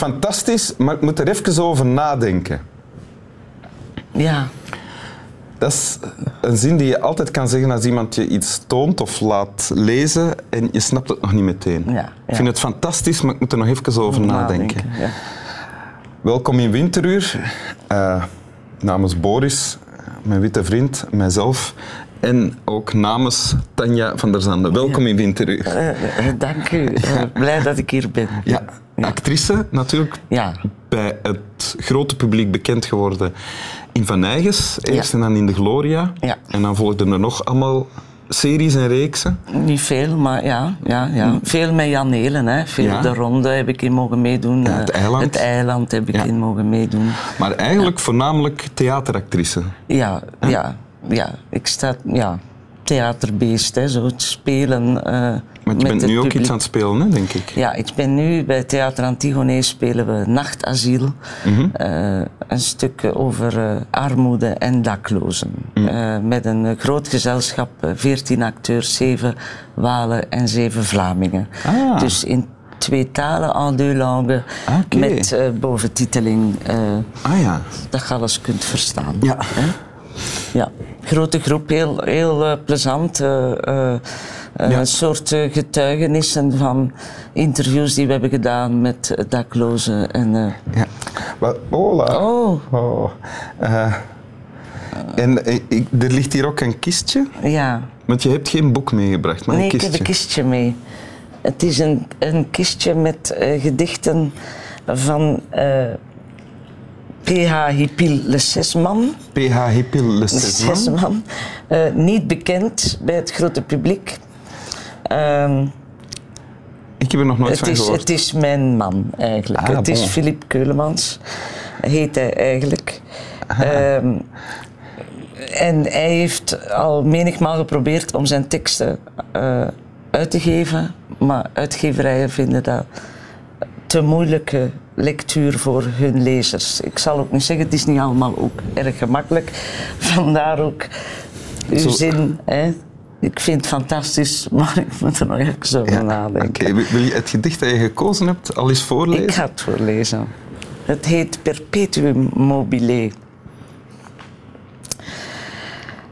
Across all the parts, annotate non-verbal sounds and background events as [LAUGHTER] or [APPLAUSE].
het fantastisch, maar ik moet er even over nadenken. Ja. Dat is een zin die je altijd kan zeggen als iemand je iets toont of laat lezen en je snapt het nog niet meteen. Ja, Ik vind het fantastisch, maar ik moet er nog even over nadenken. Ja. Welkom in Winteruur. Eh, namens Boris, mijn witte vriend, mijzelf en ook namens Tanja van der Zanden. Welkom in Winteruur. Eh, eh, dank u. Blij dat ik hier ben. Ja, actrice natuurlijk Ja. bij het grote publiek bekend geworden in Van Eyges eerst Ja. en dan in de Gloria. Ja. En dan volgden er nog allemaal series en reeksen. Niet veel, maar ja. ja, ja. Veel met Jan Helen. Hè. Veel Ja. de ronde heb ik in mogen meedoen. Ja, het Eh, eiland. Het eiland heb ik in mogen meedoen. Maar eigenlijk voornamelijk theateractrice. Ja, ja, ja. Ik sta... Ja, theaterbeest, hè. Zo het spelen eh Want je bent nu ook iets aan het spelen, hè, denk ik. Ja, ik ben nu bij Theater Antigone spelen we Nachtasiel. Mhm. Eh, een stuk over eh, armoede en daklozen. Eh, met een groot gezelschap, 14 acteurs, 7 Walen en 7 Vlamingen. Ah. Dus in twee talen, en deux langues, met boventiteling, Ah ja. dat je alles kunt verstaan. Ja. Hè? Ja, grote groep, heel, heel plezant. Eh, Ja. Een soort eh, getuigenissen van interviews die we hebben gedaan met daklozen. En, eh, ja. Wat, hola. oh, Oh. En ik, er ligt hier ook een kistje, ja. want je hebt geen boek meegebracht, maar Nee, een ik kistje. heb een kistje mee. Het is een, een kistje met gedichten van eh P.H. Hippil Le Sesman. PH Hippil Le Sesman. Niet bekend bij het grote publiek. Ehm, Ik heb er nog nooit Het van is, gehoord. het is mijn man eigenlijk. Ah, het is. Philippe Keulemans, heet hij eigenlijk. Ehm, en hij heeft al menigmaal geprobeerd om zijn teksten eh, uit te geven, maar uitgeverijen vinden dat te moeilijke lectuur voor hun lezers. Ik zal ook niet zeggen, het is niet allemaal ook erg gemakkelijk. [LAUGHS] Vandaar ook uw Zo- zin. Hè. Ik vind het fantastisch, [LAUGHS] maar ik moet er nog even over Ja, nadenken. oké. Wil je het gedicht dat je gekozen hebt al eens voorlezen? Ik ga het voorlezen. Het heet Perpetuum mobile.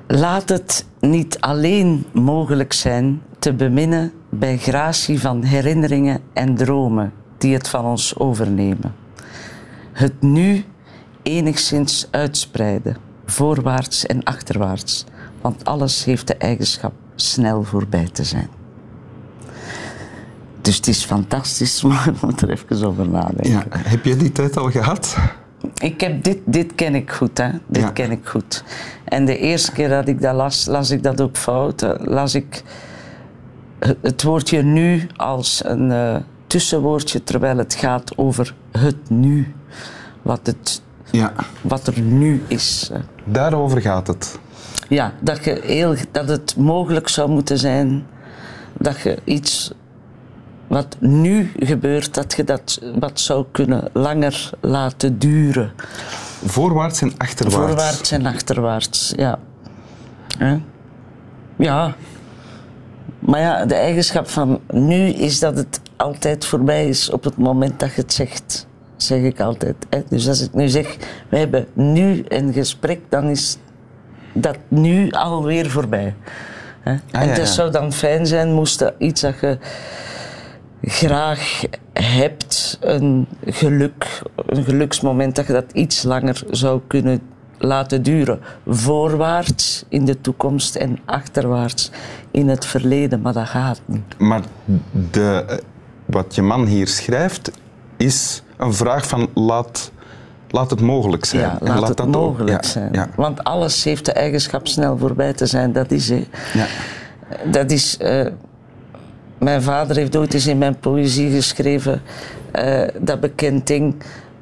Laat het niet alleen mogelijk zijn te beminnen bij gratie van herinneringen en dromen die het van ons overnemen. Het nu enigszins uitspreiden, voorwaarts en achterwaarts, want alles heeft de eigenschap snel voorbij te zijn. Dus het is fantastisch, [LAUGHS] maar ik moet er even over nadenken. Ja. Heb je die tijd al gehad? Ik heb dit, dit ken ik goed, hè. Dit Ja. ken ik goed. En de eerste keer dat ik dat las, las ik dat ook fout. Eh, Las ik het- woordje nu als een eh, tussenwoordje, terwijl het gaat over het nu. Wat, het, Ja. wat er nu is. hè. Daarover gaat het. Ja, dat, je heel, dat het mogelijk zou moeten zijn dat je iets wat nu gebeurt, dat je dat wat zou kunnen langer laten duren. Voorwaarts en achterwaarts. Voorwaarts en achterwaarts, ja. Hè? Ja. Maar ja, de eigenschap van nu is dat het altijd voorbij is op het moment dat je het zegt. Zeg ik altijd. Dus als ik nu zeg, we hebben nu een gesprek, dan is dat nu alweer voorbij. Hè? en ja, het ja. zou dan fijn zijn, moest dat iets dat je graag hebt, een geluk, een geluksmoment, dat je dat iets langer zou kunnen laten duren. Voorwaarts in de toekomst en achterwaarts in het verleden, maar dat gaat niet. Maar de, eh, wat je man hier schrijft, is een vraag van laat, laat het mogelijk zijn. Ja, laat, het dat mogelijk zijn. Ja, Want alles heeft de eigenschap snel voorbij te zijn, dat is. Dat is. eh, mijn vader heeft ooit eens in mijn poëzie geschreven eh, dat bekend ding.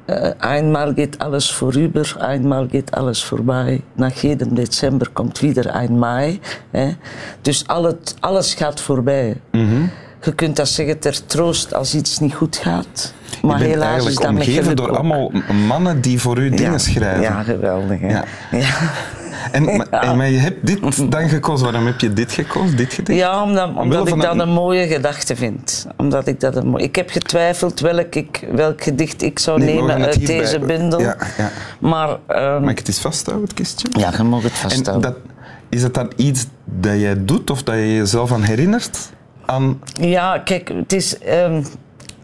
eh, einmal geht alles vorüber, einmal geht alles voorbij. Nach jedem december komt wieder ein Mai. Hè. Dus al het, alles gaat voorbij. Mhm. Je kunt dat zeggen ter troost als iets niet goed gaat. Maar je bent helaas is dat omgeven door ook. allemaal mannen die voor u dingen schrijven. Ja, geweldig. Hè? Ja. Ja. En, [LAUGHS] maar, en, maar je hebt dit dan gekozen. Waarom heb je dit gekozen, dit gedicht? Ja, omdat, omdat ik dat een mooie gedachte vind. Omdat ik, dat een mooi... ik heb getwijfeld welk, ik, welk gedicht ik zou Nee, nemen uit deze bundel. Ja, ja. Maar ehm, Mag ik het eens vasthouden, het kistje? ja, je mag het En vaststellen. dat, is het dan iets dat jij doet of dat je jezelf aan herinnert? Aan, Ja, kijk, het is. ehm,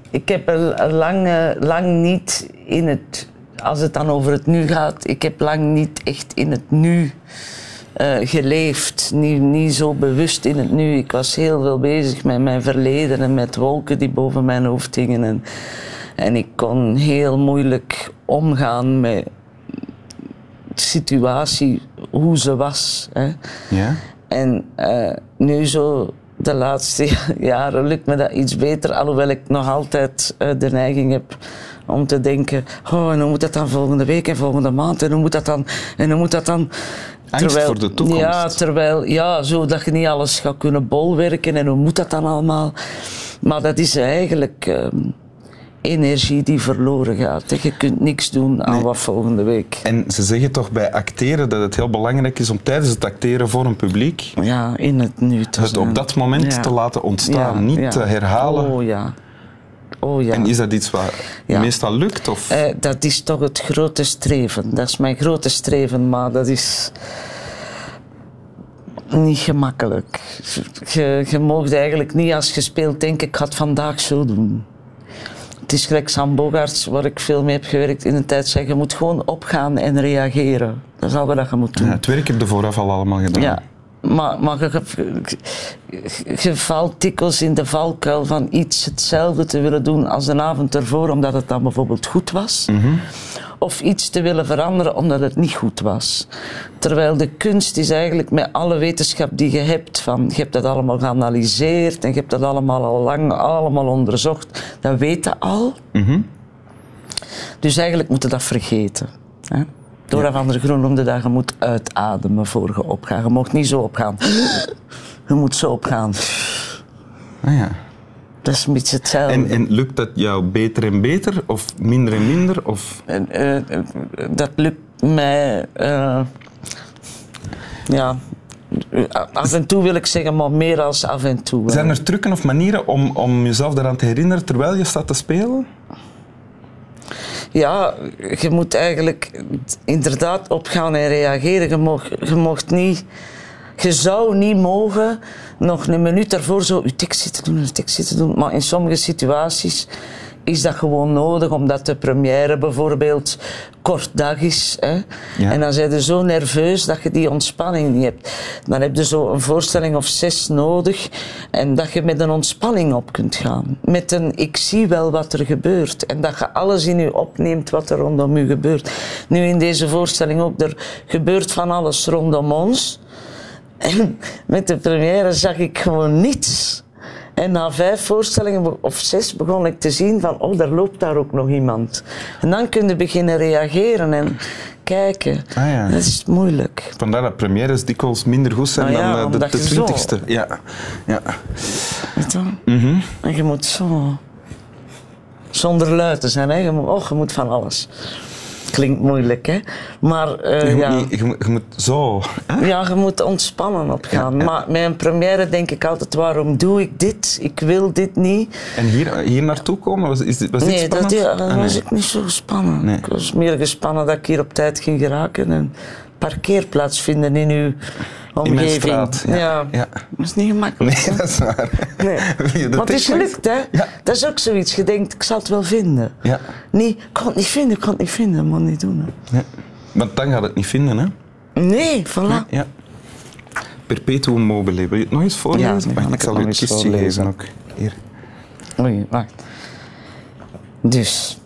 ik heb er lang, lang niet in het. Als het dan over het nu gaat, ik heb lang niet echt in het nu eh, geleefd. Niet, niet zo bewust in het nu. Ik was heel veel bezig met mijn verleden en met wolken die boven mijn hoofd hingen. En, en ik kon heel moeilijk omgaan met de situatie, hoe ze was. Hè. ja? En eh, nu zo de laatste [LAUGHS] jaren lukt me dat iets beter, alhoewel ik nog altijd eh, de neiging heb om te denken, oh, en hoe moet dat dan volgende week en volgende maand en hoe moet dat dan, en hoe moet dat dan... Angst voor de toekomst. Ja, terwijl, ja, zodat je niet alles gaat kunnen bolwerken en hoe moet dat dan allemaal. Maar dat is eigenlijk ehm, energie die verloren gaat. Je kunt niks doen aan Nee. wat volgende week. En ze zeggen toch bij acteren dat het heel belangrijk is om tijdens het acteren voor een publiek Ja, in het nu te het op dat moment Ja. te laten ontstaan, Ja, niet ja. te herhalen. Oh ja. Oh ja. En is dat iets wat meestal lukt? Of? Eh, dat is toch het grote streven. Dat is mijn grote streven, maar dat is niet gemakkelijk. Je, je mag eigenlijk niet als je speelt denken, ik ga het vandaag zo doen. Het is gelijk Sam Bogaerts, waar ik veel mee heb gewerkt in een tijd, zei, je moet gewoon opgaan en reageren. Dat is al wat je moet doen. Ja, het werk heb je vooraf al allemaal gedaan. Ja, maar, maar je, je, je valt dikwijls in de valkuil van iets hetzelfde te willen doen als de avond ervoor, omdat het dan bijvoorbeeld goed was. Of iets te willen veranderen omdat het niet goed was. Terwijl de kunst is eigenlijk met alle wetenschap die je hebt, van, je hebt dat allemaal geanalyseerd en je hebt dat allemaal al lang allemaal onderzocht, dat weet je al. Dus eigenlijk moet je dat vergeten. Hè? Dora van der Groen noemde dat je moet uitademen voor je opgaat. Je mag niet zo opgaan. Je moet zo opgaan. Ah, ja. Dat is een beetje hetzelfde. En, en lukt dat jou beter en beter? Of minder en minder? Of... En, eh, eh, dat lukt mij. eh, ja. Af en toe wil ik zeggen, maar meer als af en toe. hè. Zijn er trucken of manieren om, om jezelf daaraan te herinneren terwijl je staat te spelen? Ja, je moet eigenlijk inderdaad opgaan en reageren. Je je mocht niet... Je zou niet mogen nog een minuut daarvoor zo je tekst zitten doen, je tekst zitten doen. Maar in sommige situaties is dat gewoon nodig, omdat de première bijvoorbeeld kort dag is. Hè? Ja. En dan zijn je zo nerveus dat je die ontspanning niet hebt. Dan heb je zo een voorstelling of zes nodig en dat je met een ontspanning op kunt gaan. Met een ik zie wel wat er gebeurt en dat je alles in je opneemt wat er rondom je gebeurt. Nu in deze voorstelling ook, er gebeurt van alles rondom ons. En met de première zag ik gewoon niets. En na vijf voorstellingen of zes begon ik te zien van, oh, daar loopt daar ook nog iemand. En dan kun je beginnen reageren en kijken. Ah, ja. Dat is moeilijk. Vandaar dat premières dikwijls minder goed zijn Nou ja, dan eh, de, de twintigste. Ja. Ja. Weet je? En je moet zo... Zonder luid te zijn, hè. Je moet, oh, je moet van alles. Klinkt moeilijk, hè. Maar eh, Je, moet ja... niet- je, moet, je moet zo. hè? Ja, je moet ontspannen opgaan. Maar met een première denk ik altijd, waarom doe ik dit? Ik wil dit niet. En hier, hier naartoe komen, was, is dit, was dit Nee, dat, ja, Ah, nee. was ik niet zo gespannen. Nee. Ik was meer gespannen dat ik hier op tijd ging geraken en parkeerplaats vinden in uw omgeving. straat, ja. Ja. Dat is niet gemakkelijk. Nee, dat is waar. Nee. Wil je de Maar het is gelukt, hè? Ja. Dat is ook zoiets. Je denkt, ik zal het wel vinden. Ja. Nee, ik kan het niet vinden, ik kan het niet vinden. Dat moet niet doen. Hè. ja. Want dan gaat het niet vinden, hè? Nee, voilà. Ja. Perpetuum mobile. Wil je het nog eens voorlezen? Ja, ik ik zal het eens kistje voorlezen. geven ook. Hier. Oei, wacht. Dus.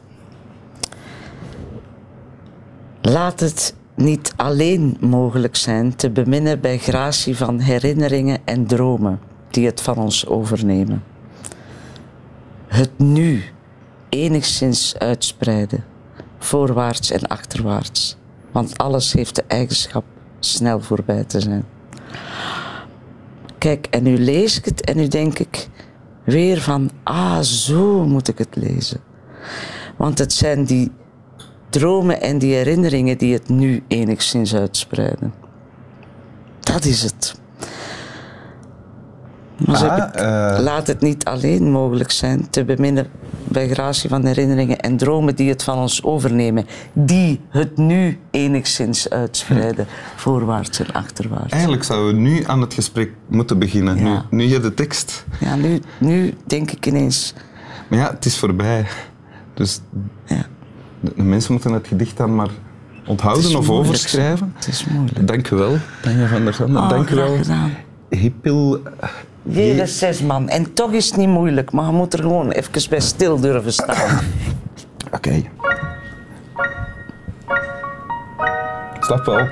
Laat het niet alleen mogelijk zijn te beminnen bij gratie van herinneringen en dromen die het van ons overnemen. Het nu enigszins uitspreiden, voorwaarts en achterwaarts, want alles heeft de eigenschap snel voorbij te zijn. Kijk, en nu lees ik het en nu denk ik weer van, ah, zo moet ik het lezen. Want het zijn die dromen en die herinneringen die het nu enigszins uitspreiden. Dat is het. Maar Ah, eh. laat het niet alleen mogelijk zijn te beminnen bij gratie van herinneringen en dromen die het van ons overnemen, die het nu enigszins uitspreiden, voorwaarts en achterwaarts. Eigenlijk zouden we nu aan het gesprek moeten beginnen. Nu, nu je de tekst. Ja, nu, nu denk ik ineens, Maar ja, het is voorbij. Dus ja, de, de mensen moeten het gedicht dan maar onthouden of moeilijk, overschrijven. het is moeilijk. Dank u wel, Tanja van der Zanden. Oh, Dank u wel. gedaan. Hippil. Hele zes man. En toch is het niet moeilijk, maar je moet er gewoon even bij stil durven staan. Oké. Stap wel.